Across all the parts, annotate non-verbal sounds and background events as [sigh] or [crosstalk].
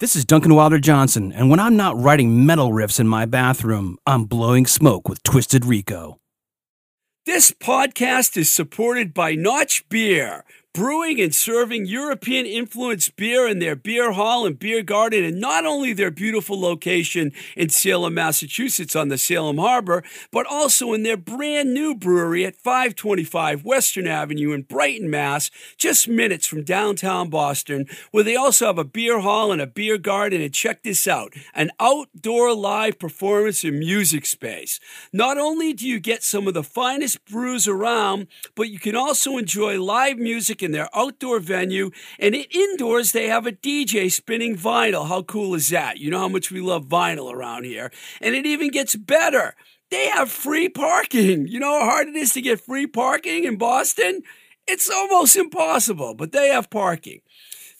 This is Duncan Wilder Johnson, and when I'm not writing metal riffs in my bathroom, I'm blowing smoke with Twisted Rico. This podcast is supported by Notch Beer brewing and serving European influenced beer in their beer hall and beer garden, and not only their beautiful location in Salem, Massachusetts on the Salem Harbor, but also in their brand new brewery at 525 Western Avenue in Brighton, Mass, just minutes from downtown Boston, where they also have a beer hall and a beer garden. And check this out an outdoor live performance and music space. Not only do you get some of the finest brews around, but you can also enjoy live music in their outdoor venue. And indoors, they have a DJ spinning vinyl. How cool is that? You know how much we love vinyl around here. And it even gets better. They have free parking. You know how hard it is to get free parking in Boston? It's almost impossible, but they have parking.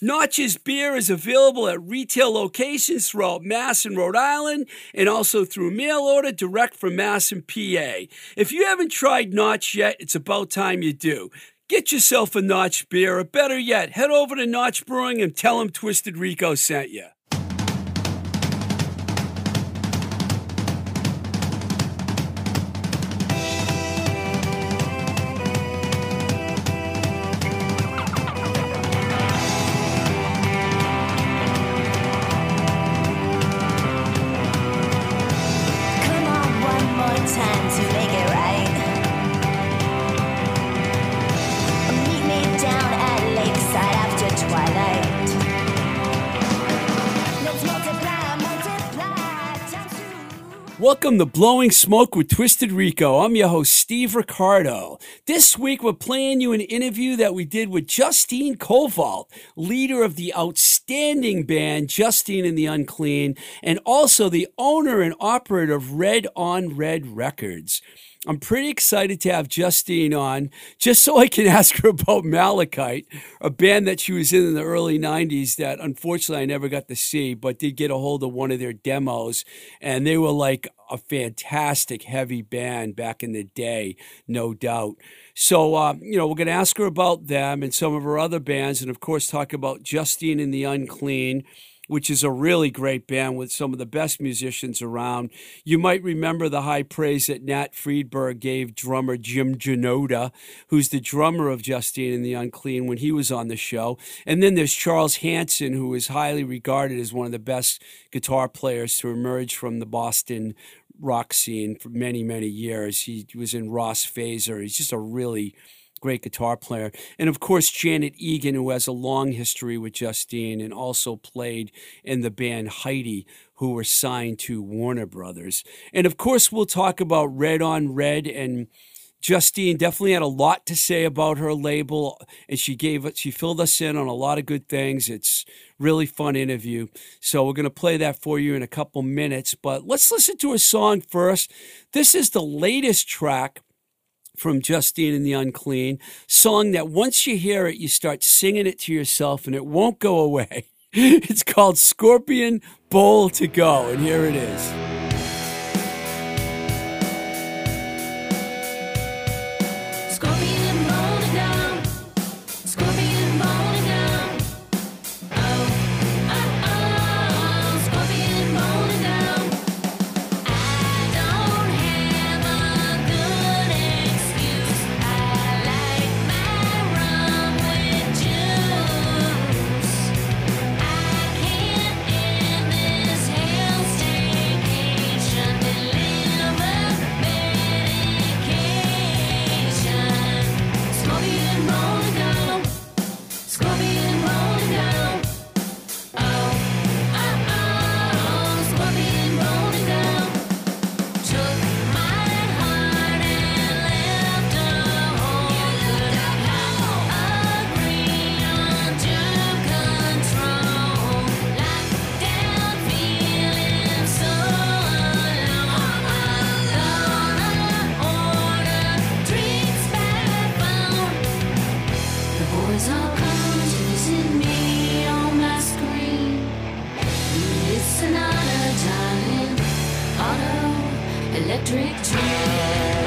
Notch's beer is available at retail locations throughout Mass and Rhode Island and also through mail order direct from Mass and PA. If you haven't tried Notch yet, it's about time you do. Get yourself a Notch beer, or better yet, head over to Notch Brewing and tell them Twisted Rico sent you. Welcome to Blowing Smoke with Twisted Rico. I'm your host, Steve Ricardo. This week, we're playing you an interview that we did with Justine Koval, leader of the outstanding band Justine and the Unclean, and also the owner and operator of Red on Red Records. I'm pretty excited to have Justine on just so I can [laughs] ask her about Malachite, a band that she was in in the early 90s that unfortunately I never got to see, but did get a hold of one of their demos. And they were like a fantastic heavy band back in the day, no doubt. So, uh, you know, we're going to ask her about them and some of her other bands, and of course, talk about Justine and the Unclean which is a really great band with some of the best musicians around. You might remember the high praise that Nat Freedberg gave drummer Jim Janota, who's the drummer of Justine and the Unclean, when he was on the show. And then there's Charles Hanson, who is highly regarded as one of the best guitar players to emerge from the Boston rock scene for many, many years. He was in Ross Phaser. He's just a really great guitar player. And of course, Janet Egan, who has a long history with Justine and also played in the band Heidi, who were signed to Warner Brothers. And of course, we'll talk about Red on Red and Justine definitely had a lot to say about her label, and she gave. She filled us in on a lot of good things. It's really fun interview. So we're gonna play that for you in a couple minutes. But let's listen to a song first. This is the latest track from Justine and the Unclean, song that once you hear it, you start singing it to yourself and it won't go away. [laughs] It's called Scorpion Bowl to Go, and here it is. Electric train.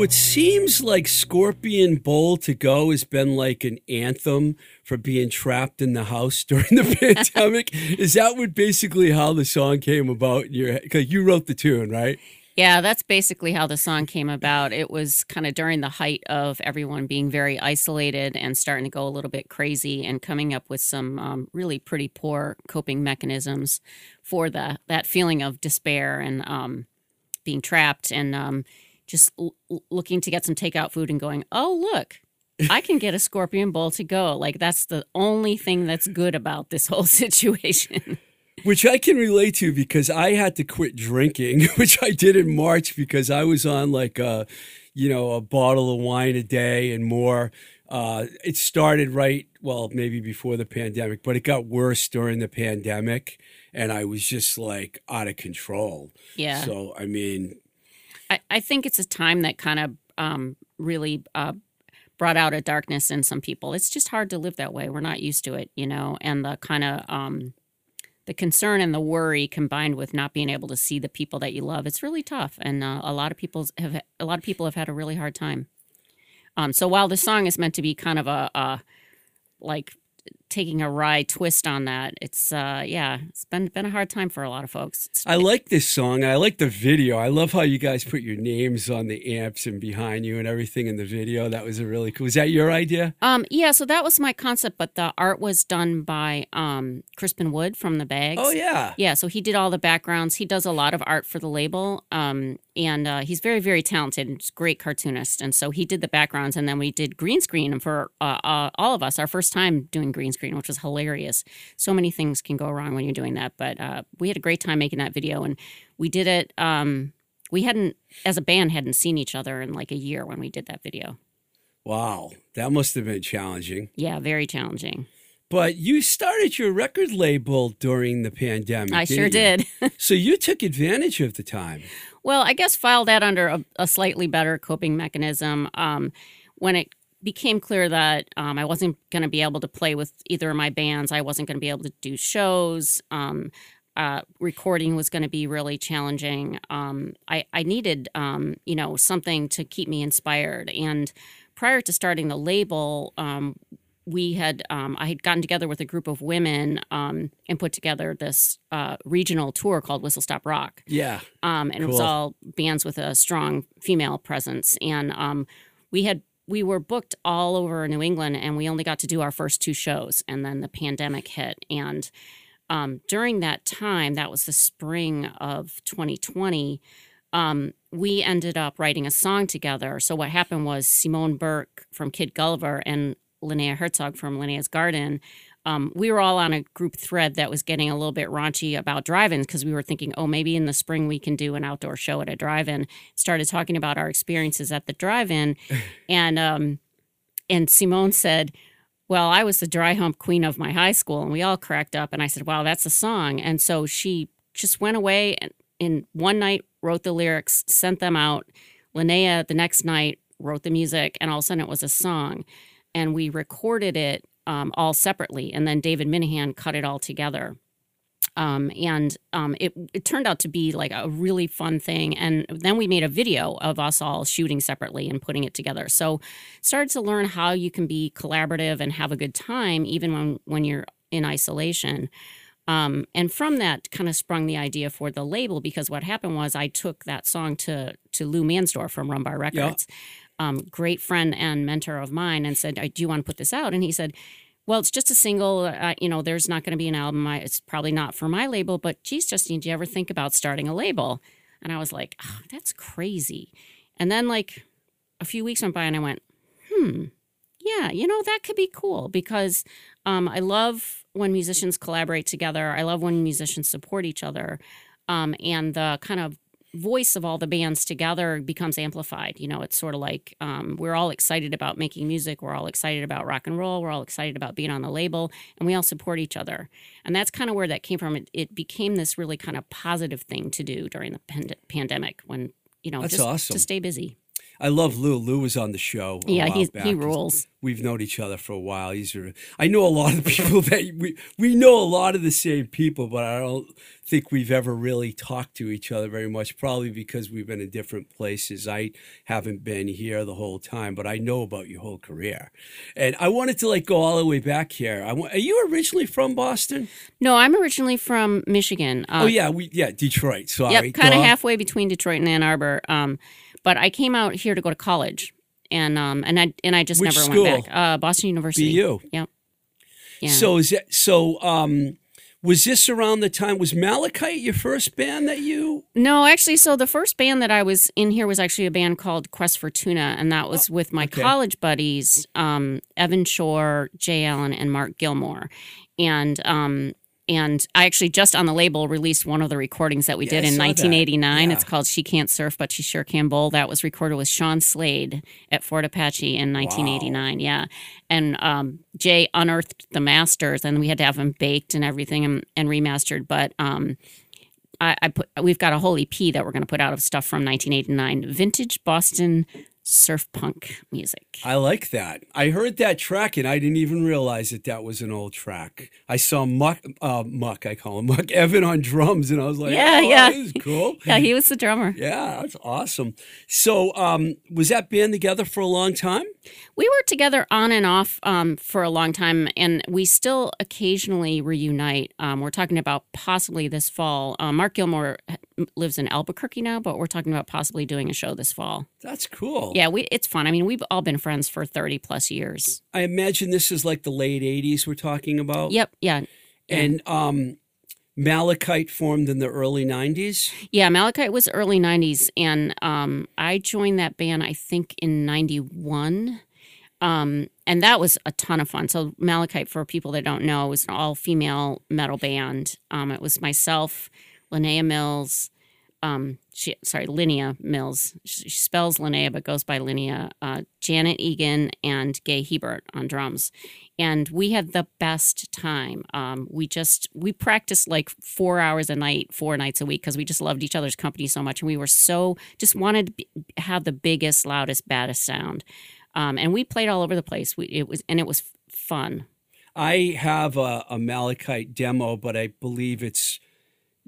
So it seems like Scorpion Bowl to Go has been like an anthem for being trapped in the house [laughs] during the pandemic. [laughs] Is that what basically how the song came about? Because you wrote the tune, right? Yeah, that's basically how the song came about. It was kind of during the height of everyone being very isolated and starting to go a little bit crazy and coming up with some um, really pretty poor coping mechanisms for the, that feeling of despair and um, being trapped and um, just l- looking to get some takeout food and going, oh, look, I can get a [laughs] scorpion bowl to go. Like, that's the only thing that's good about this whole [laughs] situation. which I can relate to because I had to quit drinking, [laughs] which I did in March because I was on like a, you know, a bottle of wine a day and more. Uh, it started right, well, maybe before the pandemic, but it got worse during the pandemic, and I was just like out of control. Yeah. So I mean, I, I think it's a time that kind of um, really uh, brought out a darkness in some people. It's just hard to live that way. We're not used to it, you know, and the kind of um, the concern and the worry combined with not being able to see the people that you love, it's really tough. And uh, a lot of people have a lot of people have had a really hard time. Um, so while the song is meant to be kind of a, a like taking a wry twist on that. It's uh yeah, it's been been a hard time for a lot of folks. It's, I like this song. I like the video. I love how you guys put your names on the amps and behind you and everything in the video. That was a really cool. Was that your idea? Um yeah, so that was my concept, but the art was done by um Crispin Wood from the Bags. Oh yeah. Yeah, so he did all the backgrounds. He does a lot of art for the label. Um and uh, he's very very talented and great cartoonist and so he did the backgrounds and then we did green screen for uh, uh, all of us our first time doing green screen which was hilarious so many things can go wrong when you're doing that but uh, we had a great time making that video and we did it um, we hadn't as a band hadn't seen each other in like a year when we did that video Wow, that must have been challenging. yeah very challenging But you started your record label during the pandemic. i sure you? did [laughs] so you took advantage of the time. Well, I guess file that under a, a slightly better coping mechanism. Um, when it became clear that um, I wasn't going to be able to play with either of my bands, I wasn't going to be able to do shows. Um, uh, recording was going to be really challenging. Um, I, I needed, um, you know, something to keep me inspired. And prior to starting the label, um, we had um, I had gotten together with a group of women um, and put together this uh, regional tour called Whistle Stop Rock, Yeah. um, and it was all bands with a strong female presence. And um, we had we were booked all over New England, and we only got to do our first two shows, and then the pandemic hit. And um, during that time, that was the spring of 2020. Um, we ended up writing a song together. So what happened was Simone Burke from Kid Gulliver and Linnea Herzog from Linnea's Garden um, we were all on a group thread that was getting a little bit raunchy about drive-ins because we were thinking, oh, maybe in the spring we can do an outdoor show at a drive-in. Started talking about our experiences at the drive-in, [laughs] and um, and Simone said, "Well, I was the dry hump queen of my high school," and we all cracked up. And I said, "Wow, that's a song." And so she just went away and in one night wrote the lyrics, sent them out. Linnea the next night wrote the music, and all of a sudden it was a song, and we recorded it um, all separately, and then David Minehan cut it all together. Um, and um, it it turned out to be like a really fun thing. And then we made a video of us all shooting separately and putting it together. So started to learn how you can be collaborative and have a good time even when when you're in isolation. Um, and from that kind of sprung the idea for the label because what happened was I took that song to to Lou Mansdorf from Rumbar Records, um, great friend and mentor of mine, and said, I "Do you want to put this out?" And he said, "Well, it's just a single. Uh, you know, there's not going to be an album. I, it's probably not for my label. But geez, Justine, do you ever think about starting a label?" And I was like, oh, "That's crazy." And then like a few weeks went by, and I went, "Hmm." Yeah, you know, that could be cool because um, I love when musicians collaborate together. I love when musicians support each other. Um, and the kind of voice of all the bands together becomes amplified. You know, it's sort of like um, we're all excited about making music. We're all excited about rock and roll. We're all excited about being on the label, and we all support each other. And that's kind of where that came from. It, it became this really kind of positive thing to do during the pand- pandemic when, you know, That's just awesome. to stay busy. I love Lou. Lou was on the show. Yeah, he's, back. he rules. We've known each other for a while. He's a, I know a lot of people [laughs] that we we know a lot of the same people, but I don't think we've ever really talked to each other very much. Probably because we've been in different places. I haven't been here the whole time, but I know about your whole career. And I wanted to like go all the way back here. I, are you originally from Boston? No, I'm originally from Michigan. Uh, oh yeah, we yeah Detroit. Sorry, Yep, kind of halfway between Detroit and Ann Arbor. Um, but I came out here to go to college, and um, and I and I just Which never school? went back. Uh, Boston University. BU. Yep. Yeah. So is that so? Um, was this around the time? Was Malachite your first band that you? No, actually, so the first band that I was in here was actually a band called Quest for Tuna, and that was with my Oh, okay. college buddies, um, Evan Shore, Jay Allen, and Mark Gilmore. And um, and I actually just on the label released one of the recordings that we Yeah, did I in saw that. 1989. It's called "She Can't Surf, but She Sure Can Bowl." That was recorded with Sean Slade at Fort Apache in 1989. Yeah, and um, Jay unearthed the masters, and we had to have them baked and everything and, and remastered. But um, I, I put we've got a whole EP that we're going to put out of stuff from 1989, vintage Boston surf punk music. I like that. I heard that track and I didn't even realize that that was an old track. I saw Muck, uh, Muck, I call him [laughs] Muck Evan on drums, and I was like, Yeah, oh, yeah. this is cool. [laughs] Yeah, he was the drummer. Yeah, that's awesome. So, um, was that band together for a long time? We were together on and off um, for a long time, and we still occasionally reunite. Um, we're talking about possibly this fall. Uh, Mark Gilmore lives in Albuquerque now, but we're talking about possibly doing a show this fall. That's cool. Yeah, we, it's fun. I mean, we've all been friends for 30 plus years. I imagine this is like the late 80s we're talking about. Yep, yeah. And um, Malachite formed in the early 90s. Yeah, Malachite was early 90s, and um, I joined that band, I think, in 91. Um, and that was a ton of fun. So, Malachite, for people that don't know, was an all female metal band. Um, it was myself, Linnea Mills, um, she, sorry, Linnea Mills. She, she spells Linnea, but goes by Linnea, uh, Janet Egan, and Gay Hebert on drums. And we had the best time. Um, we just, we practiced like four hours a night, four nights a week, because we just loved each other's company so much. And we were so, just wanted to be, have the biggest, loudest, baddest sound. Um, and we played all over the place. We, it was, and it was fun. I have a, a Malachite demo, but I believe it's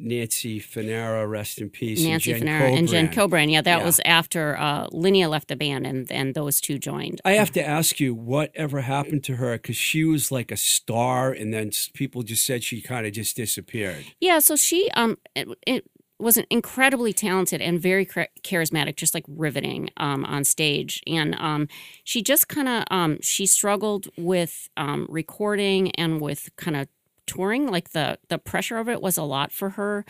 Nancy Finera, rest in peace. Nancy and Jen Finera and Jen Cobran. Cobran. Yeah, that Yeah. was after uh, Linnea left the band, and and those two joined. I have to ask you, whatever happened to her? Because she was like a star, and then people just said she kind of just disappeared. Yeah, so she um it, it was an incredibly talented and very charismatic, just like riveting um on stage, and um she just kind of um she struggled with um recording and with kind of touring. Like the the pressure of it was a lot for her.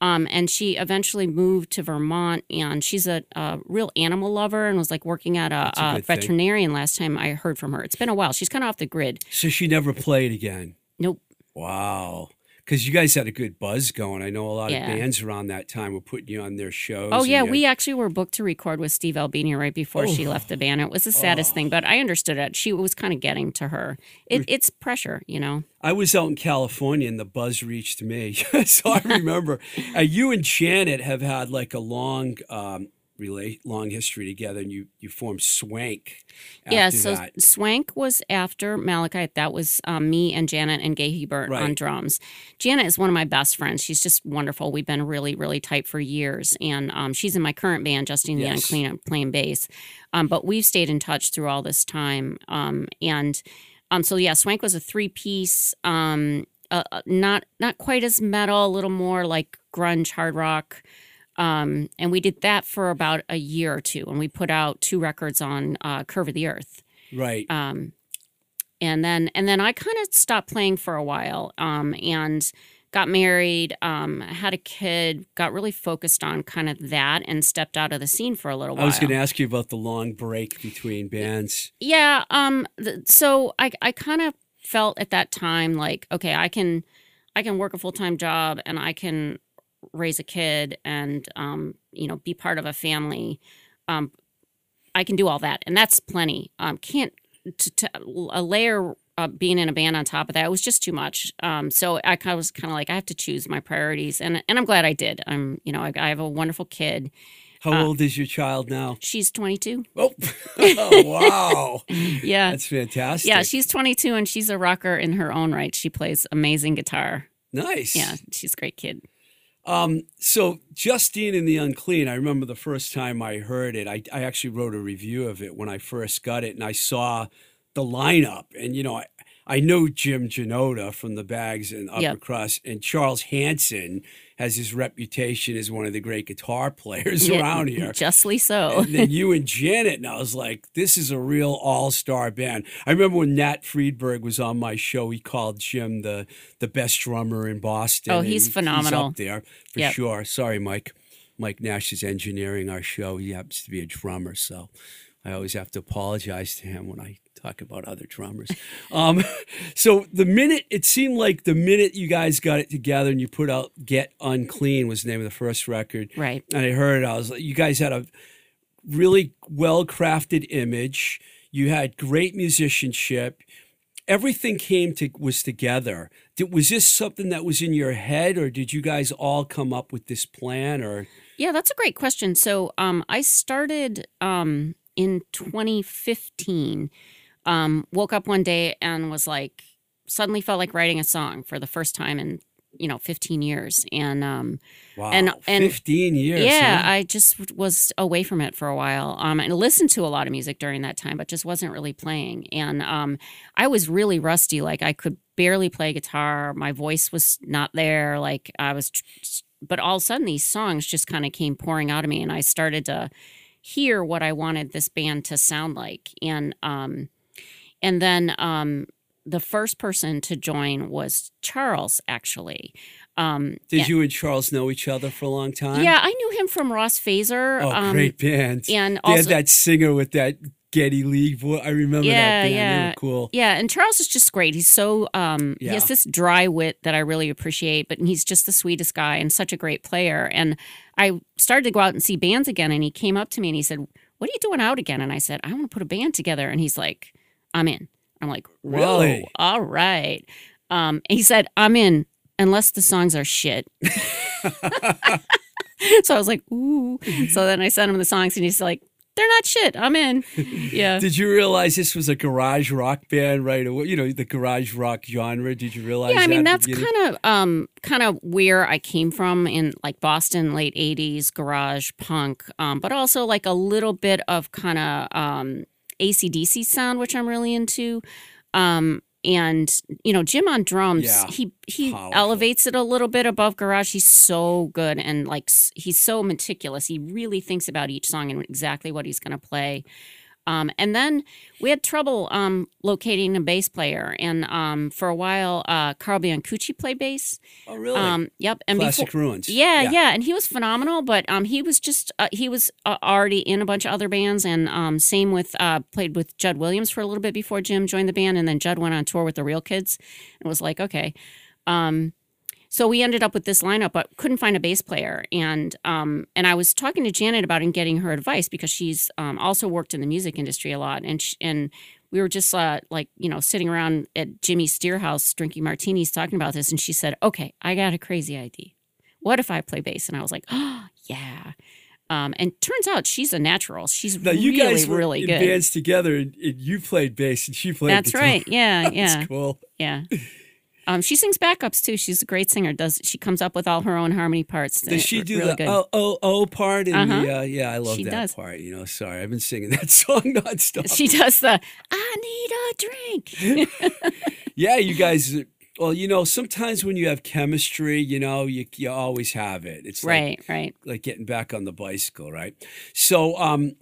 Um, and she eventually moved to Vermont, and she's a, a real animal lover, and was like working at a, a a good thing. veterinarian. Last time I heard from her, it's been a while. She's kind of off the grid. So she never played again. Nope. Wow. Because you guys had a good buzz going. I know a lot Yeah. of bands around that time were putting you on their shows. Oh yeah, we actually were booked to record with Steve Albini right before she Oh. left the band. It was the saddest thing, but I understood it. She was kind of getting to her. It, it's pressure, you know. I was out in California and the buzz reached me. [laughs] so I remember uh, you and Janet have had like a long um, relate long history together, and you you formed Swank. Yeah, so that. Swank was after Malachite. That was um, me and Janet and Gay Hebert on drums. Janet is one of my best friends. She's just wonderful. We've been really, really tight for years, and um, she's in my current band, Justine the Unclean, playing bass. Um, but we've stayed in touch through all this time, um, and um, so yeah, Swank was a three piece. Um, uh, uh, not not quite as metal, a little more like grunge, hard rock. Um, and we did that for about a year or two, and we put out two records on uh, Curve of the Earth. right. Um, and then and then I kind of stopped playing for a while, um, and got married, um, had a kid, got really focused on kind of that, and stepped out of the scene for a little while. I was going to ask you about the long break between bands. Yeah. Um. th- so I I kind of felt at that time like okay, I can I can work a full time job and I can raise a kid and um you know be part of a family. Um, I can do all that and that's plenty. Um, can't to, to a layer. Uh, being in a band on top of that was just too much. Um, so I kind of was kind of like I have to choose my priorities, and and I'm glad I did. I'm you know I, I have a wonderful kid, How Uh, old is your child now? She's 22. Oh, [laughs] oh wow. [laughs] Yeah. That's fantastic. yeah, she's 22 and she's a rocker in her own right. She plays amazing guitar. nice. Yeah, she's a great kid. Um, so Justine and the Unclean, I remember the first time I heard it, I, I actually wrote a review of it when I first got it and I saw the lineup. And, you know, I, I know Jim Janota from the Bags and Upper Yep. Crust and Charles Hanson has his reputation as one of the great guitar players Yeah, around [laughs] here. Justly so. and then [laughs] you and Janet, and I was like, this is a real all star band. I remember when Nat Freedberg was on my show, he called Jim the the best drummer in Boston. Oh, he's phenomenal. He's up there for Yep. sure. Sorry, Mike. Mike Nash is engineering our show. He happens to be a drummer, so I always have to apologize to him when I talk about other drummers. [laughs] um, so the minute it seemed like the minute you guys got it together and you put out "Get Unclean" was the name of the first record right. and I heard it, I was like, you guys had a really well crafted image. You had great musicianship. Everything came to was together. Did, was this something that was in your head, or did you guys all come up with this plan? Or Yeah, that's a great question. So um, I started um, in 2015. Um, woke up one day and was like, suddenly felt like writing a song for the first time in you know 15 years, and um, wow, And- and- fifteen years. yeah, huh? I just was away from it for a while. Um, and listened to a lot of music during that time, but just wasn't really playing. And um, I was really rusty. Like I could barely play guitar. My voice was not there. Like I was, but all of a sudden these songs just kind of came pouring out of me, and I started to hear what I wanted this band to sound like. And um, and then um, the first person to join was Charles, actually. Um, Did and- you and Charles know each other for a long time? yeah, I knew him from Ross Phaser. Oh, um, great band. And they also, had that singer with that Geddy Lee voice. I remember Yeah, that band. They were cool. yeah, and Charles is just great. He's so um, he has this dry wit that I really appreciate, but he's just the sweetest guy and such a great player. And I started to go out and see bands again, and he came up to me and he said, "What are you doing out again?" And I said, "I want to put a band together." And he's like, "I'm in." I'm like, "Whoa, Really? all right." Um, and he said, "I'm in." Unless the songs are shit. [laughs] [laughs] so I was like, ooh. So then I sent him the songs and he's like, they're not shit. I'm in. [laughs] Yeah. Did you realize this was a garage rock band right away? You know, the garage rock genre. Did you realize yeah, I mean that that's kind of um kind of where I came from in like Boston late 80s garage punk um but also like a little bit of kind of um ACDC sound which I'm really into um and you know Jim on drums Yeah, he he powerful. elevates it a little bit above garage. He's so good and like he's so meticulous. He really thinks about each song and exactly what he's going to play um, and then we had trouble um, locating a bass player, and um, for a while, uh, Carl Biancucci played bass. Oh, really? Um, yep, and Classic before, Ruins. yeah, yeah, and he was phenomenal. But um, he was just uh, he was uh, already in a bunch of other bands, and um, same with uh, played with Judd Williams for a little bit before Jim joined the band, and then Judd went on tour with the Real Kids, and was like, okay. Um, so we ended up with this lineup, but couldn't find a bass player. And um, and I was talking to Janet about it and getting her advice because she's um, also worked in the music industry a lot. And sh and we were just uh, like you know sitting around at Jimmy's Steer House drinking martinis, talking about this. And she said, "Okay, I got a crazy idea. What if I play bass?" And I was like, "Oh [gasps] yeah." Um, and turns out she's a natural. She's Now you really, guys were really good. bands together, and, and you played bass, and she played. That's guitar. right. Yeah, [laughs] That's yeah. cool. Yeah. Um, she sings backups too. She's a great singer. Does she comes up with all her own harmony parts? Does she do really the good. oh oh oh part? In the, Uh-huh. uh, yeah, I love She that does. part. You know, sorry, I've been singing [laughs] that song nonstop. She does the I need a drink. [laughs] yeah, you guys. Well, you know, sometimes when you have chemistry, you know, you you always have it. It's like right, right. like getting back on the bicycle, right? So, um,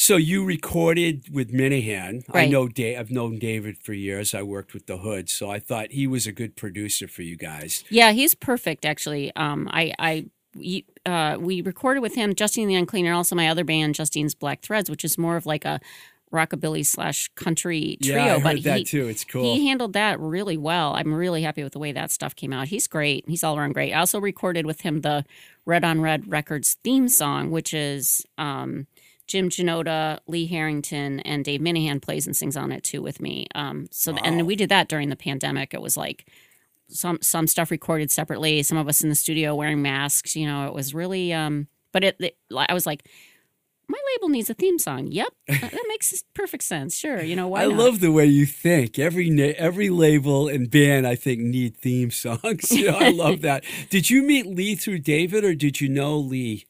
so you recorded with Minehan. I know Dave. I've known David for years. I worked with the Hood, so I thought he was a good producer for you guys. Yeah, he's perfect actually. Um, I, I, we, uh, we recorded with him, Justine the Unclean, and also my other band, Justine's Black Threads, which is more of like a rockabilly slash country trio. yeah, I heard but that he, too. It's cool. He handled that really well. I'm really happy with the way that stuff came out. He's great. He's all around great. I also recorded with him the Red on Red Records theme song, which is um, Jim Janota, Lee Harrington, and Dave Minehan plays and sings on it too with me. Um, so Wow. and we did that during the pandemic. It was like some some stuff recorded separately. Some of us in the studio wearing masks. You know, it was really um, but it, it I was like, my label needs a theme song. Yep, [laughs] that that makes perfect sense. Sure, you know why I not? love the way you think. Every every label and band, I think, need theme songs. [laughs] You know, I love [laughs] that. Did you meet Lee through David, or did you know Lee?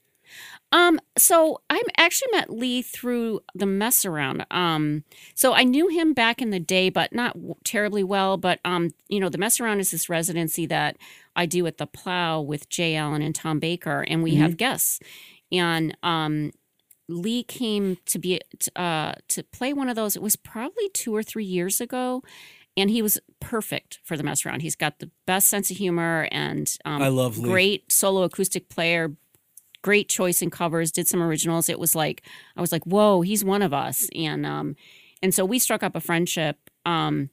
Um, so I actually met Lee through the mess around. Um, so I knew him back in the day, but not w- terribly well. But um, you know, the mess around is this residency that I do at the Plow with Jay Allen and Tom Baker, and we have guests. And um, Lee came to be t- uh to play one of those. It was probably two or three years ago. And he was perfect for the mess around. He's got the best sense of humor and um, I love Lee. great solo acoustic player, great choice in covers, did some originals. It was like I was like, whoa, he's one of us. And um and so we struck up a friendship. Um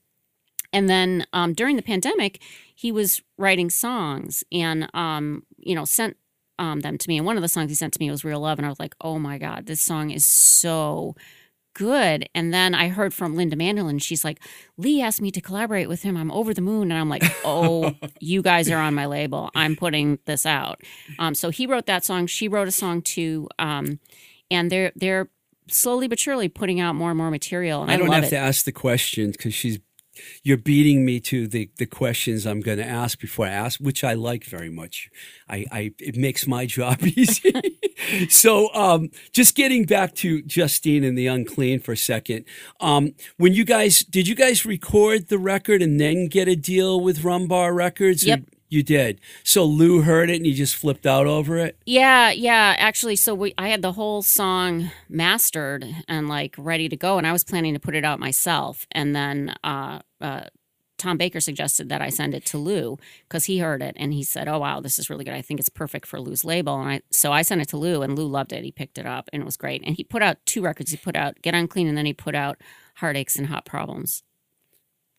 and then um during the pandemic, he was writing songs and um, you know, sent um them to me. And one of the songs he sent to me was Real Love. And I was like, oh my God, this song is so good. And then I heard from Linda Mandolin. She's like, Lee asked me to collaborate with him. I'm over the moon. And I'm like, [laughs] oh, you guys are on my label. I'm putting this out. Um, so he wrote that song. She wrote a song too. Um, and they're they're slowly but surely putting out more and more material. And I, I don't have it. to ask the questions because she's you're beating me to the the questions I'm going to ask before I ask, which I like very much. I, I it makes my job [laughs] easy. so um, just getting back to Justine and the Unclean for a second. Um, when you guys did you guys record the record and then get a deal with Rumbar Records? or Yep. You did. So Lou heard it and he just flipped out over it. Yeah, yeah. Actually, so we I had the whole song mastered and like ready to go, and I was planning to put it out myself. And then uh, uh, Tom Baker suggested that I send it to Lou because he heard it and he said, "Oh wow, this is really good. I think it's perfect for Lou's label." And I so I sent it to Lou, and Lou loved it. He picked it up, and it was great. And he put out two records. He put out "Get Unclean," and then he put out "Heartaches and Hot Problems."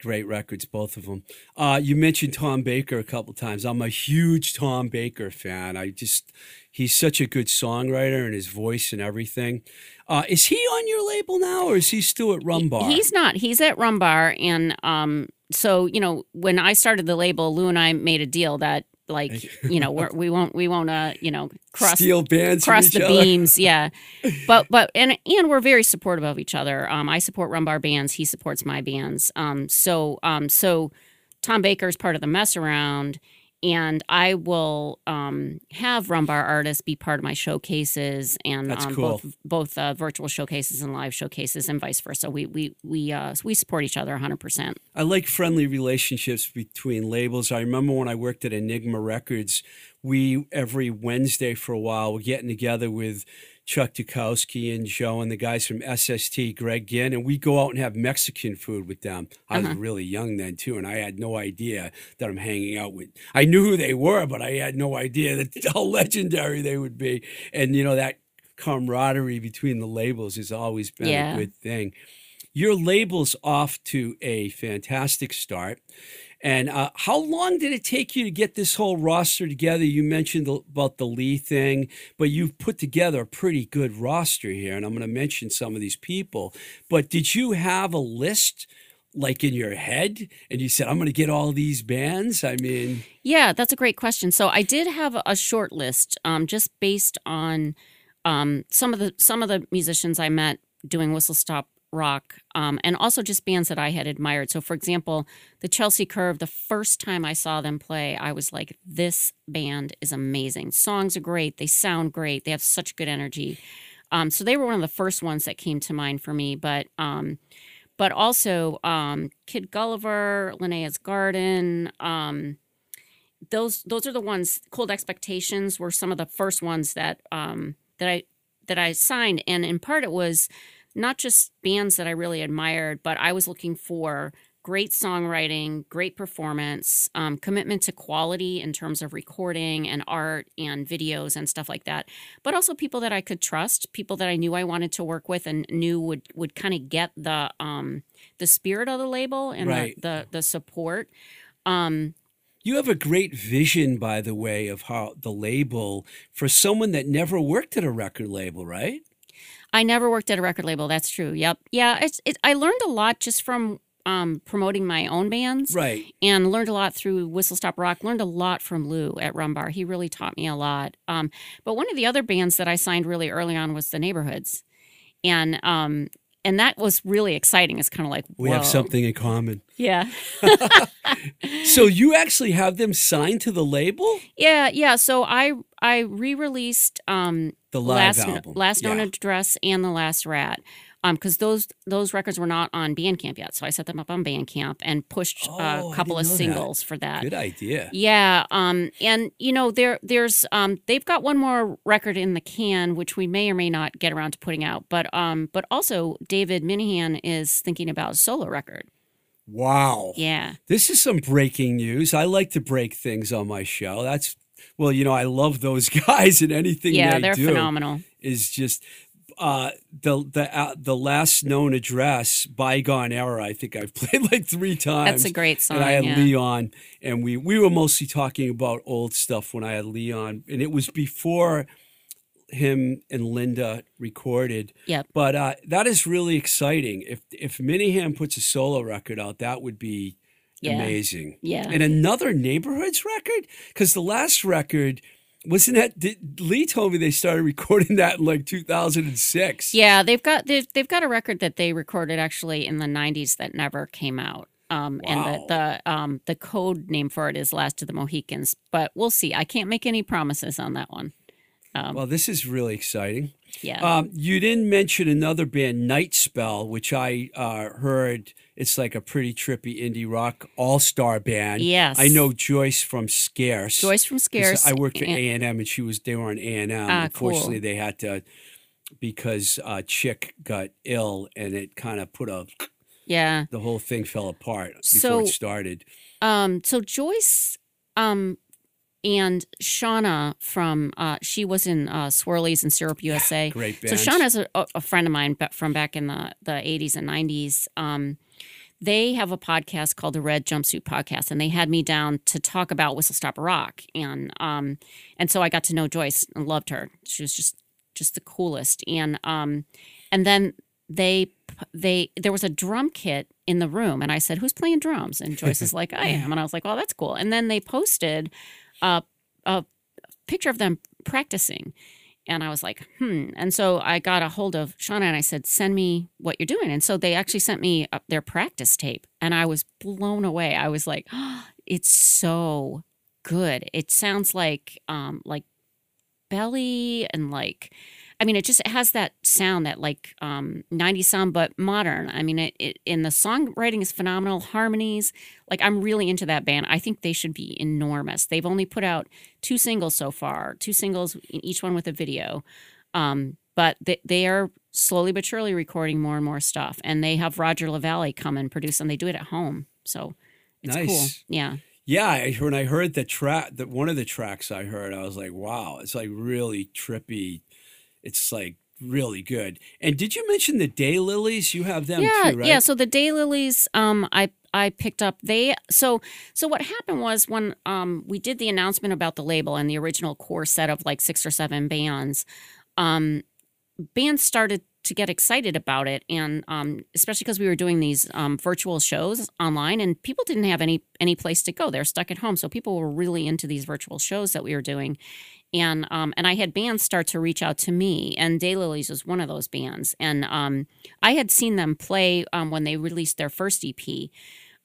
Great records, both of them. Uh, you mentioned Tom Baker a couple times. I'm a huge Tom Baker fan. I just, he's such a good songwriter and his voice and everything. Uh, is he on your label now or is he still at Rumbar? He's not. He's at Rumbar, and um, so you know, when I started the label, Lou and I made a deal that, like, you know, we're, we won't, we won't, uh, you know, cross Steel bands cross the other? beams. [laughs] Yeah, but but and and we're very supportive of each other. Um, I support Rumbar bands. He supports my bands. Um, so um, so Tom Baker is part of the mess around. And I will um, have Rumbar artists be part of my showcases and um, cool. both both uh, virtual showcases and live showcases and vice versa. We we we uh, we support each other 100. percent I like friendly relationships between labels. I remember when I worked at Enigma Records, we every Wednesday for a while were getting together with Chuck Dukowski and Joe and the guys from SST, Greg Ginn, and we go out and have Mexican food with them. I was uh-huh. really young then too, and I had no idea that I'm hanging out with. I knew who they were, but I had no idea that [laughs] how legendary they would be. And you know that camaraderie between the labels has always been Yeah. a good thing. Your label's off to a fantastic start. And uh, how long did it take you to get this whole roster together? You mentioned about the Lee thing, but you've put together a pretty good roster here. And I'm going to mention some of these people. But did you have a list like in your head and you said, I'm going to get all these bands? I mean, Yeah, that's a great question. So I did have a short list, um, just based on um, some of the some of the musicians I met doing whistle stop rock, um, and also just bands that I had admired. So, for example, the Chelsea Curve. The first time I saw them play, I was like, "This band is amazing. Songs are great. They sound great. They have such good energy." Um, so they were one of the first ones that came to mind for me. But um, but also um, Kid Gulliver, Linnea's Garden. Um, those those are the ones. Cold Expectations were some of the first ones that um, that I that I signed, and in part it was not just bands that I really admired, but I was looking for great songwriting, great performance, um, commitment to quality in terms of recording and art and videos and stuff like that. But also people that I could trust, people that I knew I wanted to work with and knew would would kind of get the um, the spirit of the label and Right. the, the the support. Um, you have a great vision, by the way, of how the label for someone that never worked at a record label, right? I never worked at a record label. That's true. Yep. Yeah. It's. It, I learned a lot just from um, promoting my own bands Right. and learned a lot through Whistle Stop Rock. Learned a lot from Lou at Rumbar. He really taught me a lot. Um, but one of the other bands that I signed really early on was the Neighborhoods, and um, and that was really exciting. It's kind of like We have something in common. Yeah, [laughs] So you actually have them signed to the label? yeah, yeah. So I I re-released um, The last album. last known Yeah. address and the last rat. Um, because those those records were not on Bandcamp yet, so I set them up on Bandcamp and pushed Oh, a couple of didn't that. singles for that. Good idea. Yeah, um, and you know there there's um, they've got one more record in the can, which we may or may not get around to putting out. But um, but also David Minehan is thinking about a solo record. Wow. Yeah, This is some breaking news. I like to break things on my show. That's well, you know, I love those [laughs] guys and anything yeah, they they're do phenomenal. is just uh, the the uh, the last known address, bygone era. I think I've [laughs] played like three times. That's a great song. and I had yeah. Leon, and we we were mostly talking about old stuff when I had Leon, and it was before him and Linda recorded. Yep. But uh, that is really exciting. If if Minehan puts a solo record out, that would be Yeah. amazing. Yeah. And another neighborhoods record because the last record. Wasn't that did, Lee told me they started recording that in like 2006? Yeah, they've got they've, they've got a record that they recorded actually in the '90s that never came out. Um, Wow. And the the um, the code name for it is "Last of the Mohicans," but we'll see. I can't make any promises on that one. Well, this is really exciting. Yeah. Um, you didn't mention another band, Night Spell, which I uh, heard. It's like a pretty trippy indie rock all star band. Yes. I know Joyce from Scarce. Joyce from Scarce. I worked and- A and M, and she was they were on A and M. Ah, Unfortunately, cool. they had to because uh, Chick got ill, and it kind of put a Yeah. the whole thing fell apart before So- it started. Um, so Joyce um, and Shauna from uh, she was in uh, Swirlies and Syrup USA. Great So band. Shauna's a, a friend of mine from back in the the eighties and nineties. Um, they have a podcast called the Red Jumpsuit Podcast, and they had me down to talk about Whistle Stop Rock, and um, and so I got to know Joyce and loved her. She was just just the coolest, and um, and then they they there was a drum kit in the room, and I said, "Who's playing drums?" And Joyce is [laughs] like, "I am," and I was like, "Oh, that's cool." And then they posted a a picture of them practicing. And I was like, hmm. And so I got a hold of Shauna and I said, send me what you're doing. And so they actually sent me their practice tape. And I was blown away. I was like, oh, [gasps] it's so good. It sounds like um like belly and like I mean, it just it has that sound that like um 90s sound, but modern. I mean, it, it and the songwriting is phenomenal. Harmonies, like I'm really into that band. I think they should be enormous. They've only put out two singles so far, two singles, each one with a video. Um, but they, they are slowly but surely recording more and more stuff. And they have Roger LaValle come and produce, and they do it at home. So it's cool. Nice. Yeah. Yeah, I, when I heard the track, that one of the tracks I heard, I was like, "Wow, it's like really trippy. It's like really good." And did you mention the Daylilies? You have them yeah, too, right? yeah. So the Daylilies, um, I I picked up. They so so what happened was when um we did the announcement about the label and the original core set of like six or seven bands, um, bands started to get excited about it, and um, especially because we were doing these um, virtual shows online, and people didn't have any any place to go. They're stuck at home, so people were really into these virtual shows that we were doing. And um, and I had bands start to reach out to me, and Daylilies was one of those bands. And um, I had seen them play um, when they released their first EP.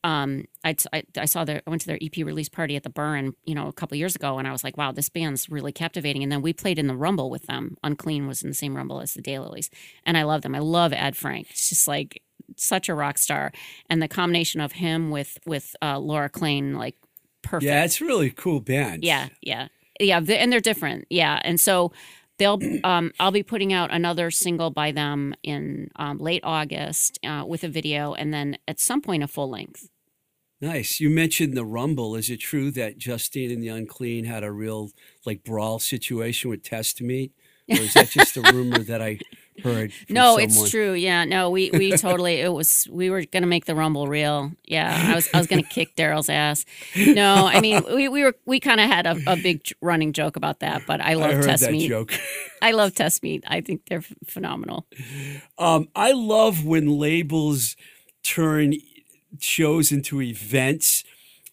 Um, I, I, I saw their I went to their EP release party at the Burren, you know, a couple years ago, and I was like, wow, this band's really captivating. And then we played in the Rumble with them. Unclean was in the same Rumble as the Daylilies, and I love them. I love Ed Frank. It's just like such a rock star, and the combination of him with with uh, Laura Klein, like perfect. yeah, it's a really cool band. Yeah, yeah, yeah, and they're different. Yeah, and so they'll. Um, I'll be putting out another single by them in um, late August uh, with a video, and then at some point a full length. nice. You mentioned the Rumble. Is it true that Justine and the Unclean had a real like brawl situation with Test Meat, or is that just a rumor that I [laughs] No, someone? it's true. Yeah, no, we we [laughs] totally. It was we were gonna make the rumble real. Yeah, I was I was gonna kick [laughs] Daryl's ass. No, I mean we we were we kind of had a, a big running joke about that, but I I love heard test that meat. joke. I love test meat. I think they're phenomenal. Um, I love when labels turn shows into events.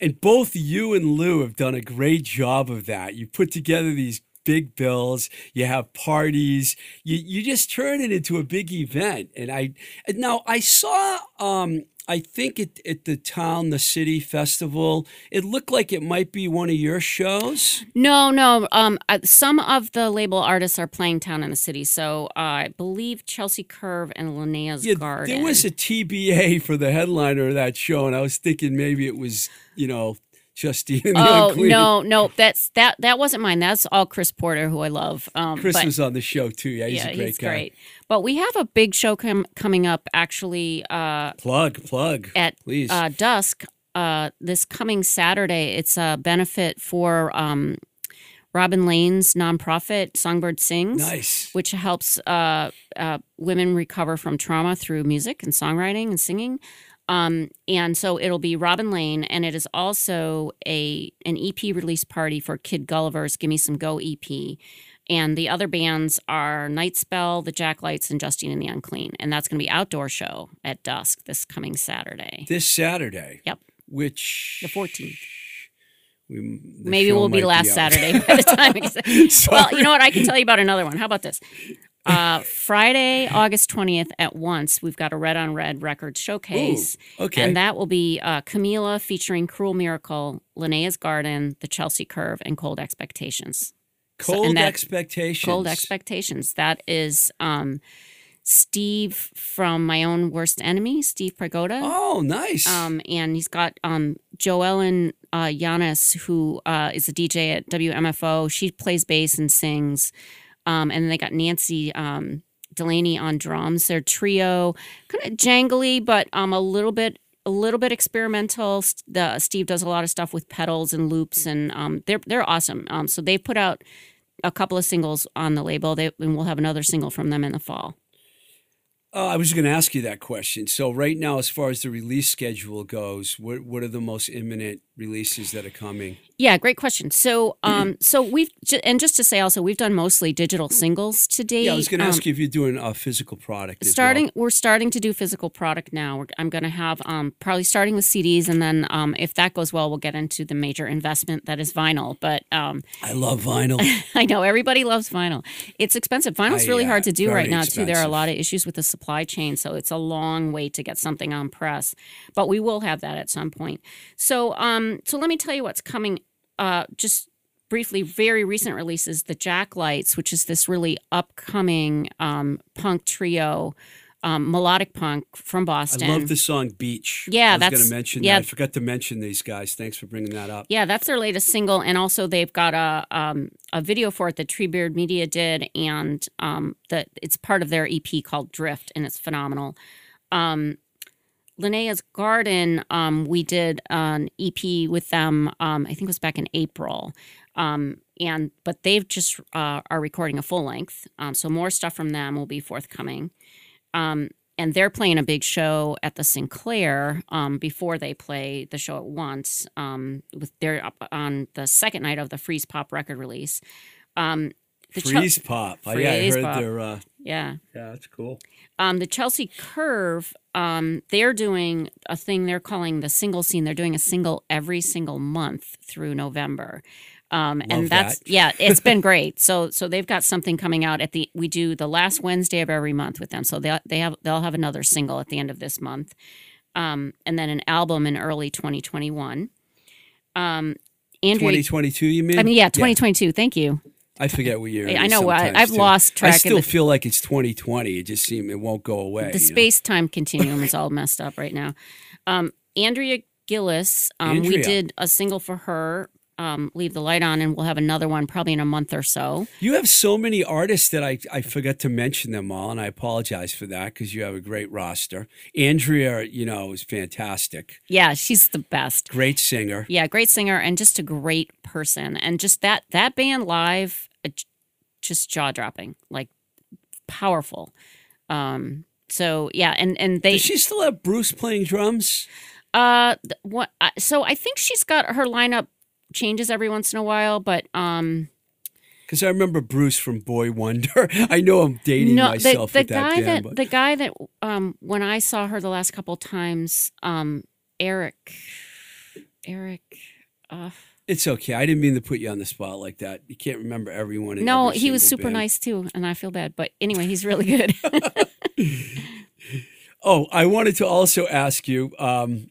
And both you and Lou have done a great job of that. You put together these big bills, you have parties, you, you just turn it into a big event. And I now I saw um I think at, at the town, the city festival, it looked like it might be one of your shows. No, no. Um, uh, some of the label artists are playing Town in the City. So uh, I believe Chelsea Curve and Linnea's Yeah, Garden. there was a TBA for the headliner of that show, and I was thinking maybe it was, you know, Justine Oh no, no, that's that that wasn't mine. That's all Chris Porter, who I love. Um, Chris was on the show too. Yeah, he's yeah, a great he's guy. great. But we have a big show com- coming up actually uh, Plug, plug. at please. uh, dusk uh, this coming Saturday. It's a benefit for um, Robin Lane's nonprofit Songbird Sings. nice. which helps uh, uh, women recover from trauma through music and songwriting and singing. Um, and so it'll be Robin Lane, and it is also a an EP release party for Kid Gulliver's "Give Me Some Go" EP. And the other bands are Night Spell, the Jacklights, and Justine and the Unclean. And that's going to be outdoor show at dusk this coming Saturday, This Saturday. Yep. Which the 14th. we, Maybe we'll be last out. Saturday by the time. [laughs] well, you know what? I can tell you about another one. How about this? Uh, Friday, August 20th at once, we've got a Red on Red record showcase. Ooh, okay. And that will be uh, Camila featuring Cruel Miracle, Linnea's Garden, The Chelsea Curve, and Cold Expectations. Cold that- expectations. Cold Expectations. That is um, Steve from My Own Worst Enemy, Steve Pregoda. Oh, nice. Um, and he's got um, Joellen uh, Yanis, who uh, is a DJ at WMFO. She plays bass and sings. Um, and then they got Nancy um, Delaney on drums. Their trio, kind of jangly, but um, a little bit. A little bit experimental. The Steve does a lot of stuff with pedals and loops, and um, they're they're awesome. Um, so they've put out a couple of singles on the label. They and we'll have another single from them in the fall. Uh, I was going to ask you that question. So right now, as far as the release schedule goes, what what are the most imminent releases that are coming? Yeah, great question. So, [clears throat] um, so we've and just to say also, we've done mostly digital singles to date. Yeah, I was going to Um, ask you if you're doing a physical product. starting we're starting to do physical product now we're, i'm going to have um, probably starting with cds and then um, if that goes well we'll get into the major investment that is vinyl but um. I love vinyl. [laughs] i know everybody loves vinyl it's expensive vinyl's I, really uh, hard to do right now too there are a lot of issues with the supply chain so it's a long wait to get something on press but we will have that at some point so um so let me tell you what's coming uh just briefly very recent releases the jacklights which is this really upcoming um punk trio um, melodic punk from Boston. I love the song Beach. Yeah, I was going to mention yeah. that. I forgot to mention these guys. Thanks for bringing that up. Yeah, that's their latest single, and also they've got a um, a video for it that Treebeard Media did, and um, that it's part of their EP called Drift, and it's phenomenal. Um, Linnea's Garden, um, we did an EP with them. Um, I think it was back in April, um, and but they've just uh, are recording a full length, um, so more stuff from them will be forthcoming. Um, and they're playing a big show at the Sinclair um, before they play the show at once. With they're up on the second night of the Freeze Pop record release. Um, the Freeze Pop. Oh, yeah, I heard Pop. their. Uh, yeah, yeah, that's cool. um, the Chelsea Curve, um, they're doing a thing they're calling the single scene. They're doing a single every single month through November. Um, and that's that. yeah, it's [laughs] been great. So so they've got something coming out at the we do the last Wednesday of every month with them. So they they have they'll have another single at the end of this month, um, and then an album in early 2021. Um, Andrea, 2022, you mean? I mean yeah, 2022. Thank you. I forget what year. it I know, I, I've too. lost track I still the- feel like it's 2020. It just seems it won't go away. the know? space time continuum is [laughs] all messed up right now. Um, Andrea Gillis, um, we did a single for her, um, "Leave the Light On," and we'll have another one probably in a month or so. You have so many artists that I, I forgot to mention them all, and I apologize for that because you have a great roster. Andrea, you know, is fantastic. Yeah, she's the best. Great singer. Yeah, great singer and just a great person, and just that that band live, uh, just jaw dropping, like powerful. Um, so yeah, and and they Does she still have Bruce playing drums? Uh, what? I- So I think she's got her lineup changes every once in a while, but um, Because I remember Bruce from Boy Wonder. [laughs] I know I'm dating no, the, myself the with that guy that the guy that um when I saw her the last couple times um Eric. Eric. Uh, It's okay. I didn't mean to put you on the spot like that. You can't remember everyone. In no, every he was super band. nice too, and I feel bad. But anyway, he's really good. [laughs] Oh, I wanted to also ask you. Um,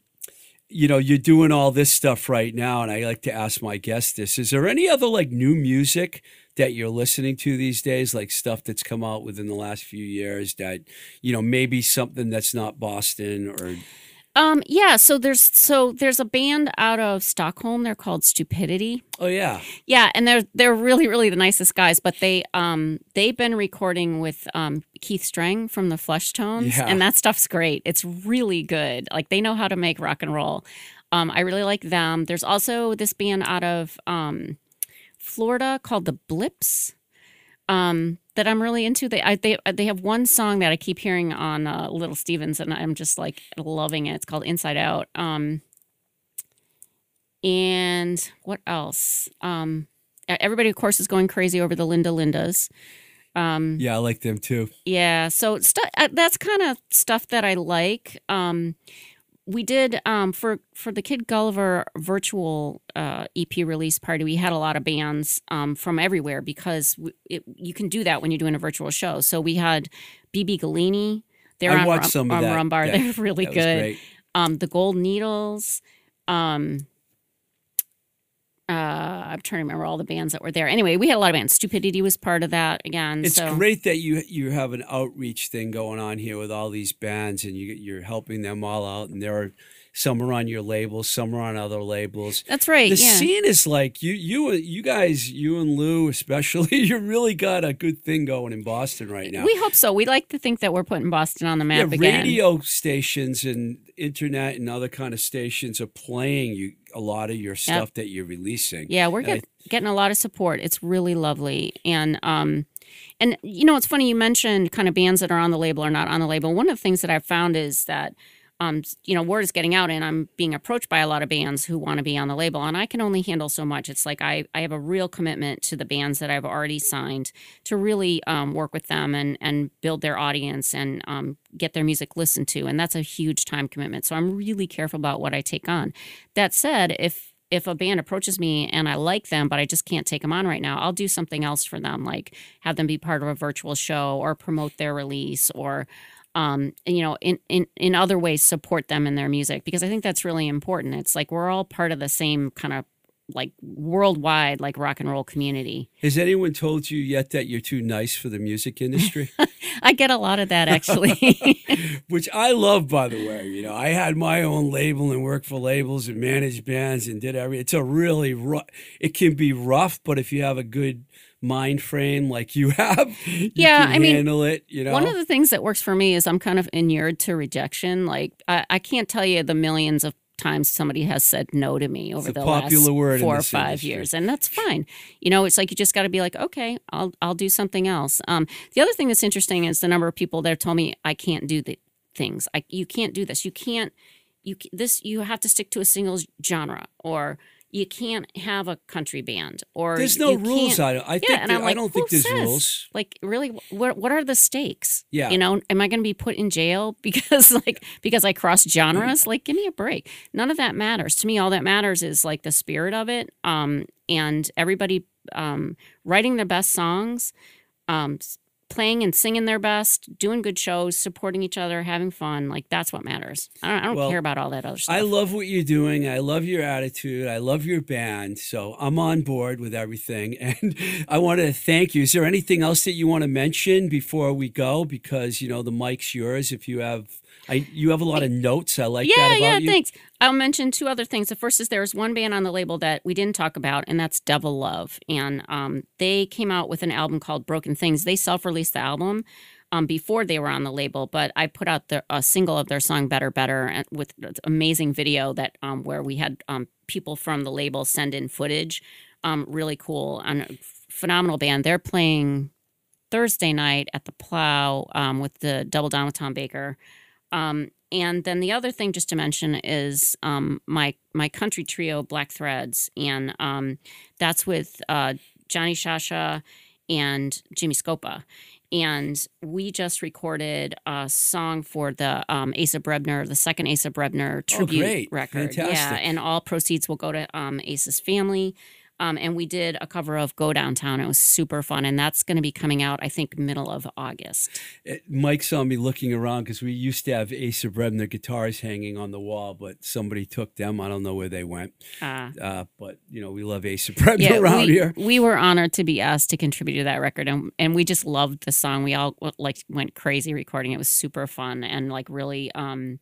you know, you're doing all this stuff right now, and I like to ask my guests this: Is there any other like new music that you're listening to these days, like stuff that's come out within the last few years that you know maybe something that's not Boston or um, yeah. So there's so there's a band out of Stockholm. They're called Stupidity. oh yeah, Yeah, and they're they're really really the nicest guys. But they um they've been recording with um Keith Streng from the Flesh Tones, Yeah. and that stuff's great. It's really good. Like they know how to make rock and roll. Um, I really like them. There's also this band out of um Florida called the Blips. Um, that I'm really into. They I, they they have one song that I keep hearing on uh, Little Stevens, and I'm just like loving it. It's called Inside Out. Um, and what else? Um, everybody, of course, is going crazy over the Linda Lindas. Um, yeah, I like them too. yeah, so stu- uh, that's kind of stuff that I like. Um, we did um, for for the Kid Gulliver virtual uh, EP release party. We had a lot of bands um, from everywhere because w- it, you can do that when you're doing a virtual show. So we had BB Galini. They're I on, watched some on that. Rumbar. [laughs] That- They're really good um, the gold needles. Um, uh, I'm trying to remember all the bands that were there. Anyway, we had a lot of bands. Stupidity was part of that again. It's so great that you you have an outreach thing going on here with all these bands, and you you're helping them all out. And there are some are on your labels, some are on other labels. that's right. The yeah. scene is like you you you guys, you and Lou especially. [laughs] You really got a good thing going in Boston right now. We hope so. We like to think that we're putting Boston on the yeah, map again. radio stations and internet and other kind of stations are playing you a lot of your stuff that you're releasing. Yeah, we're And I- getting a lot of support. It's really lovely. And um and you know, it's funny you mentioned kind of bands that are on the label or not on the label. One of the things that I've found is that um you know, word is getting out and I'm being approached by a lot of bands who want to be on the label and I can only handle so much. It's like I I have a real commitment to the bands that I've already signed to really um, work with them and and build their audience and um, get their music listened to and that's a huge time commitment. So I'm really careful about what I take on. That said, if if a band approaches me and I like them, but I just can't take them on right now, I'll do something else for them, like have them be part of a virtual show or promote their release or, um, and, you know, in, in, in other ways support them in their music because I think that's really important. It's like we're all part of the same kind of like worldwide like rock and roll community. Has anyone told you yet that you're too nice for the music industry? [laughs] I get a lot of that actually. [laughs] Which I love, by the way. You know, I had my own label and worked for labels and managed bands and did every. It's a really rough. It can be rough, but if you have a good mind frame like you [laughs] have, you Yeah, I mean, handle it. You know, One of the things that works for me is I'm kind of inured to rejection. Like I, I can't tell you the millions of times somebody has said no to me over the popular last word four or five industry. years, and that's fine. You know, it's like you just got to be like, okay, I'll I'll do something else. Um, the other thing that's interesting is the number of people that told me I can't do the things. I you can't do this. You can't. You this you have to stick to a single genre or. You can't have a country band, or there's no rules. can't- I don't. I think. and there- I'm I like, don't think there's says? rules. like really what what are the stakes Yeah. you know am i going to be put in jail [laughs] because like because i cross genres like give me a break none of that matters to me all that matters is like the spirit of it um and everybody um writing their best songs um playing and singing their best doing good shows supporting each other having fun like that's what matters i don't, I don't Well, care about all that other stuff I love what you're doing. I love your attitude. I love your band. So I'm on board with everything. [laughs] And I want to thank you. Is there anything else that you want to mention before we go? Because you know the mic's yours. If you have, I you have a lot of notes. I like that yeah, yeah, you. thanks. I'll mention two other things. The first is there's one band on the label that we didn't talk about, and that's Devil Love. And um, they came out with an album called Broken Things. They self released the album um, before they were on the label, but I put out the, a single of their song Better Better with an amazing video that um, where we had um, people from the label send in footage. Um, really cool and a phenomenal band. They're playing Thursday night at the Plow um, with the Double Down with Tom Baker. Um, and then the other thing just to mention is um, my my country trio Black Threads, and um, that's with uh, Johnny Shasha and Jimmy Scopa. and we just recorded a song for the um, Asa Brebner, the second Asa Brebner tribute Oh, great. record. Yeah, and all proceeds will go to um, Asa's family. Um, and we did a cover of "Go Downtown." It was super fun, and that's going to be coming out, I think, middle of August. It- Mike saw me looking around because we used to have Asa Brebner guitars hanging on the wall, but somebody took them. I don't know where they went. Uh, Uh, but you know, we love Asa Brebner yeah, around we, here. we were honored to be asked to contribute to that record, and and we just loved the song. We all like went crazy recording. It was super fun and like really, um,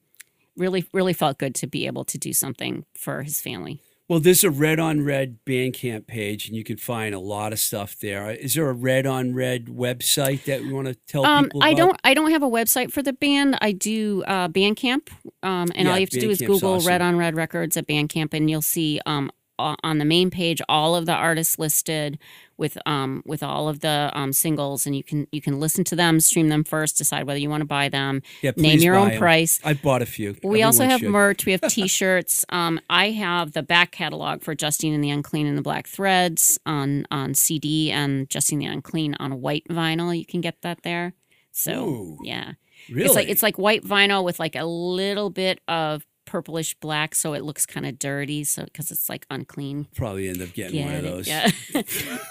really, really felt good to be able to do something for his family. Well, there's a Red on Red Bandcamp page, and you can find a lot of stuff there. Is there a Red on Red website that we want to tell Um, people? I about? don't. I don't have a website for the band. I do uh, Bandcamp, um, and all you have to do is Google awesome. Red on Red Records at Bandcamp, and you'll see um, on the main page all of the artists listed with um, with all of the um, singles, and you can you can listen to them, stream them first, decide whether you want to buy them, Yeah, name your own 'em. price. I bought a few. We also have should. merch. We have [laughs] T-shirts. um, I have the back catalog for Justine and the Unclean and the Black Threads on on CD and Justine the Unclean on white vinyl. You can get that there. So Ooh. yeah, Really? it's like it's like white vinyl with like a little bit of purplish black, so it looks kind of dirty. So because it's like unclean. probably end up getting one of it? those. Yeah.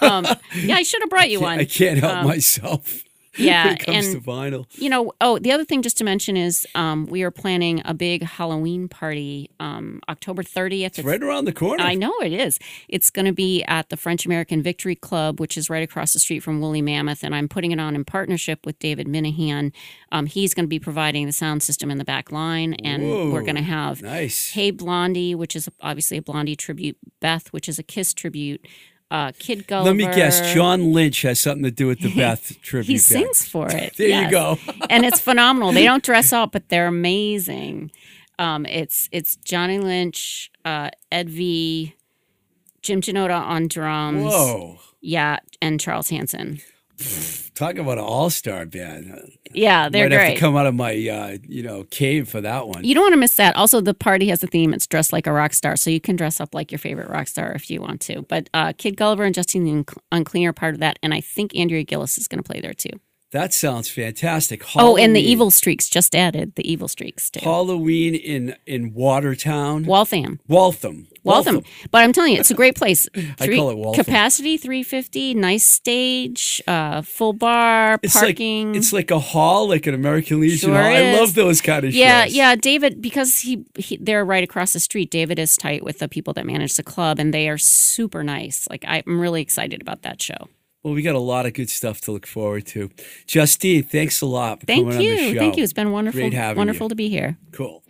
[laughs] um, yeah, I should have brought you one. I can't help Um, myself. Yeah, when [laughs] it comes and to vinyl. you know, oh, the other thing just to mention is um, we are planning a big Halloween party um, October 30th. It's right around the corner. I know it is. It's going to be at the French American Victory Club, which is right across the street from Woolly Mammoth, and I'm putting it on in partnership with David Minehan. Um, he's going to be providing the sound system in the back line, and we're going to have Nice. Hey Blondie, which is obviously a Blondie tribute, Beth, which is a Kiss tribute, uh, Kid Gulliver. Let me guess. John Lynch has something to do with the [laughs] Beth tribute. He band. sings for it. There yes. you go. [laughs] and it's phenomenal. They don't dress up, but they're amazing. Um, it's it's Johnny Lynch, uh, Ed V, Jim Janota on drums. Whoa. Yeah, and Charles Hanson. Talk about an all-star band. Yeah, they're Might have great. to come out of my, uh, you know, cave for that one. you don't want to miss that. Also, the party has a theme. It's dressed like a rock star, so you can dress up like your favorite rock star if you want to. But uh, Kid Gulliver and Justine the Unc- Unclean are part of that, and I think Andrea Gillis is going to play there too. That sounds fantastic. Oh, and the Evil Streaks just added the Evil Streaks too. Halloween in in Watertown, Waltham. Waltham. Waltham. But I'm telling you, it's a great place. [laughs] I call it Waltham. Capacity 350, nice stage, uh, full bar, It's parking. like it's like a hall, like an American Legion Sure hall. I love those kind of yeah, shows. Yeah, yeah. David, because he, he they're right across the street. David is tight with the people that manage the club, and they are super nice. Like I'm really excited about that show. Well, we got a lot of good stuff to look forward to. Justine, thanks a lot for Thank coming on the you, show. thank you. It's been wonderful, Great having wonderful you. to be here. Cool.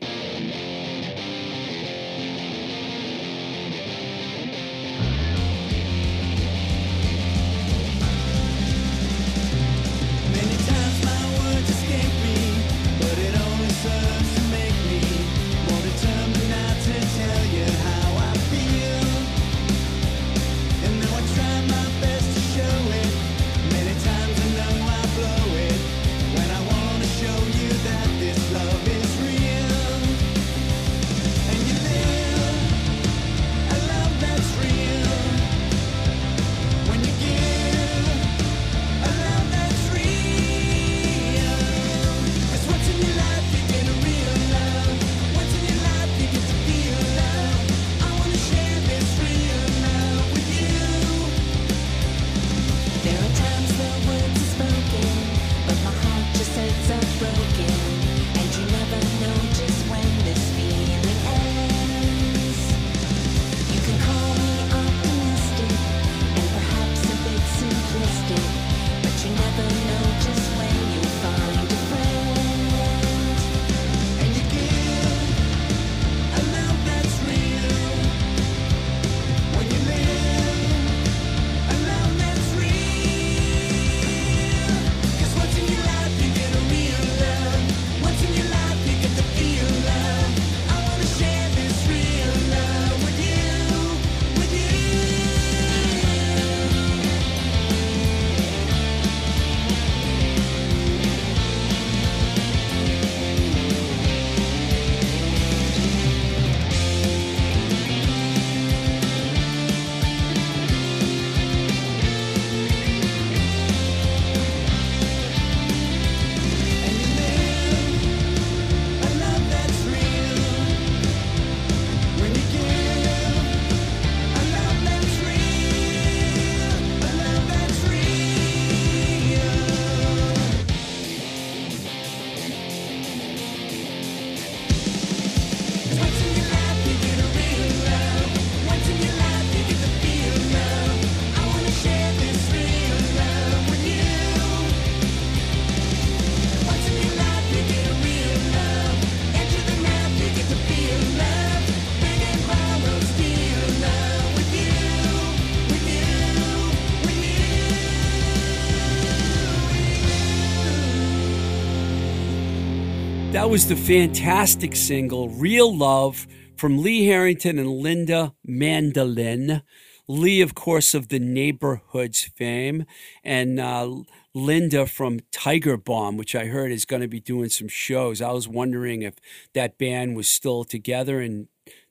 That was the fantastic single, Real Love, from Lee Harrington and Linda Mandolin. Lee, of course, of the Neighborhoods fame, and uh, Linda from Tiger Bomb, which I heard is going to be doing some shows. I was wondering if that band was still together, and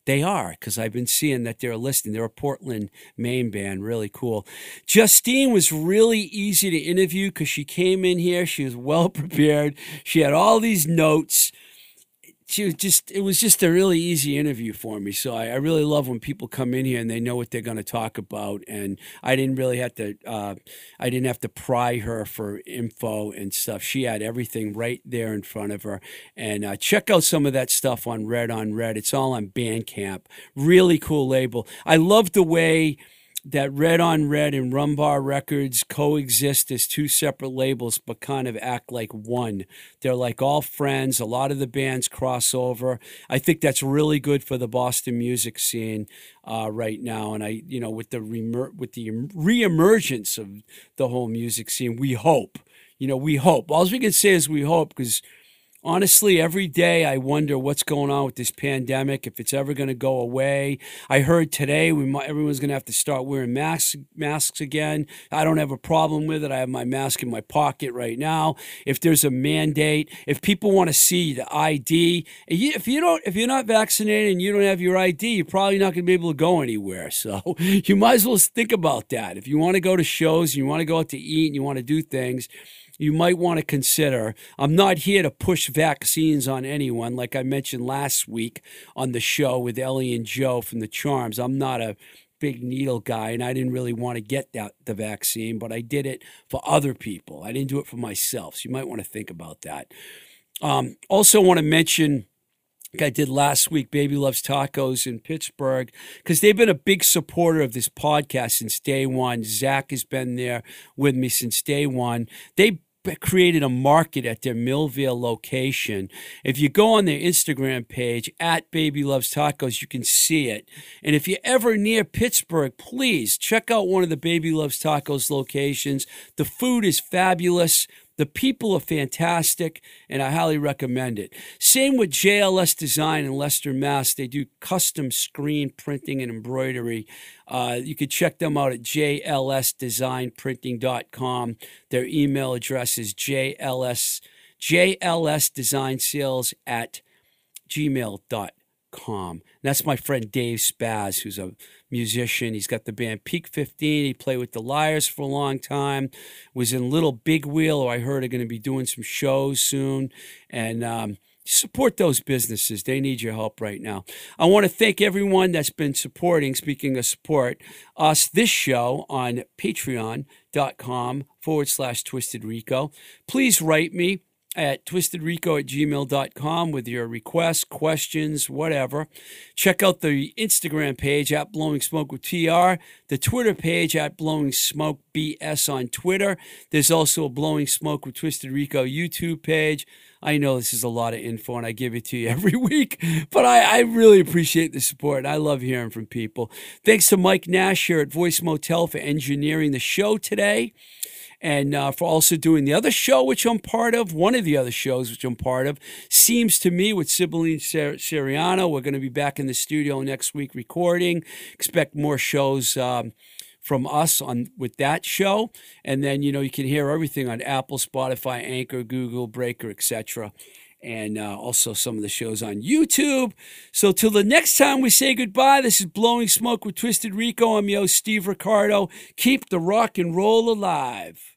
they are, because I've been seeing that they're listing. They're a Portland, Maine band, really cool. Justine was really easy to interview because she came in here. She was well [laughs] prepared. She had all these notes she just it was just a really easy interview for me. So i, I really love when people come in here and they know what they're going to talk about. And i didn't really have to uh, i didn't have to pry her for info and stuff. She had everything right there in front of her. And uh, check out some of that stuff on red on red. It's all on bandcamp. Really cool label. I love the way that Red on Red and Rumbar Records coexist as two separate labels, but kind of act like one. They're like all friends. A lot of the bands cross over. I think that's really good for the Boston music scene uh, right now. And I, you know, with the remer- with the reemergence of the whole music scene, we hope. You know, we hope. All we can say is we hope because honestly, every day I wonder what's going on with this pandemic, if it's ever going to go away. I heard today we might, everyone's going to have to start wearing masks masks again. I don't have a problem with it. I have my mask in my pocket right now. If there's a mandate, if people want to see the ID, if you don't, if you're not vaccinated and you don't have your ID, you're probably not going to be able to go anywhere. [laughs] So you might as well think about that. If you want to go to shows, you want to go out to eat, and you want to do things you might want to consider. I'm not here to push vaccines on anyone, like I mentioned last week on the show with Ellie and Joe from the Charms. I'm not a big needle guy and I didn't really want to get that the vaccine, but I did it for other people. I didn't do it for myself. So you might want to think about that. Um, also want to mention like I did last week, Baby Loves Tacos in Pittsburgh, because they've been a big supporter of this podcast since day one. Zach has been there with me since day one. They created a market at their Millvale location. If you go on their Instagram page at Baby Loves Tacos, you can see it. And if you're ever near Pittsburgh, please check out one of the Baby Loves Tacos locations. The food is fabulous. The people are fantastic, and I highly recommend it. Same with JLS Design in Leicester, Mass. They do custom screen printing and embroidery. Uh, you can check them out at jlsdesignprinting.com. Their email address is jls, jlsdesignsales at gmail.com. That's my friend Dave Spaz, who's a musician. He's got the band Peak 15. He played with the Liars for a long time. Was in Little Big Wheel, who I heard are going to be doing some shows soon. And um, support those businesses. They need your help right now. I want to thank everyone that's been supporting, speaking of support, us this show on patreon.com forward slash twisted rico. Please write me at twistedrico at gmail.com with your requests, questions, whatever. Check out the Instagram page at Blowing Smoke with TR, the Twitter page at Blowing Smoke BS on Twitter. There's also a Blowing Smoke with Twisted Rico YouTube page. I know this is a lot of info and I give it to you [laughs] every week, but I, I really appreciate the support. I love hearing from people. Thanks to Mike Nash here at Voice Motel for engineering the show today and uh, for also doing the other show, which I'm part of. One of the other shows, which I'm part of, seems to me with Sibylline Ser- Seriano. We're going to be back in the studio next week recording. Expect more shows. Um, from us on with that show and then you know you can hear everything on apple spotify anchor google breaker etc and uh, also some of the shows on YouTube. So, till the next time we say goodbye, this is Blowing Smoke with Twisted Rico. I'm yo, Steve Ricardo. Keep the rock and roll alive.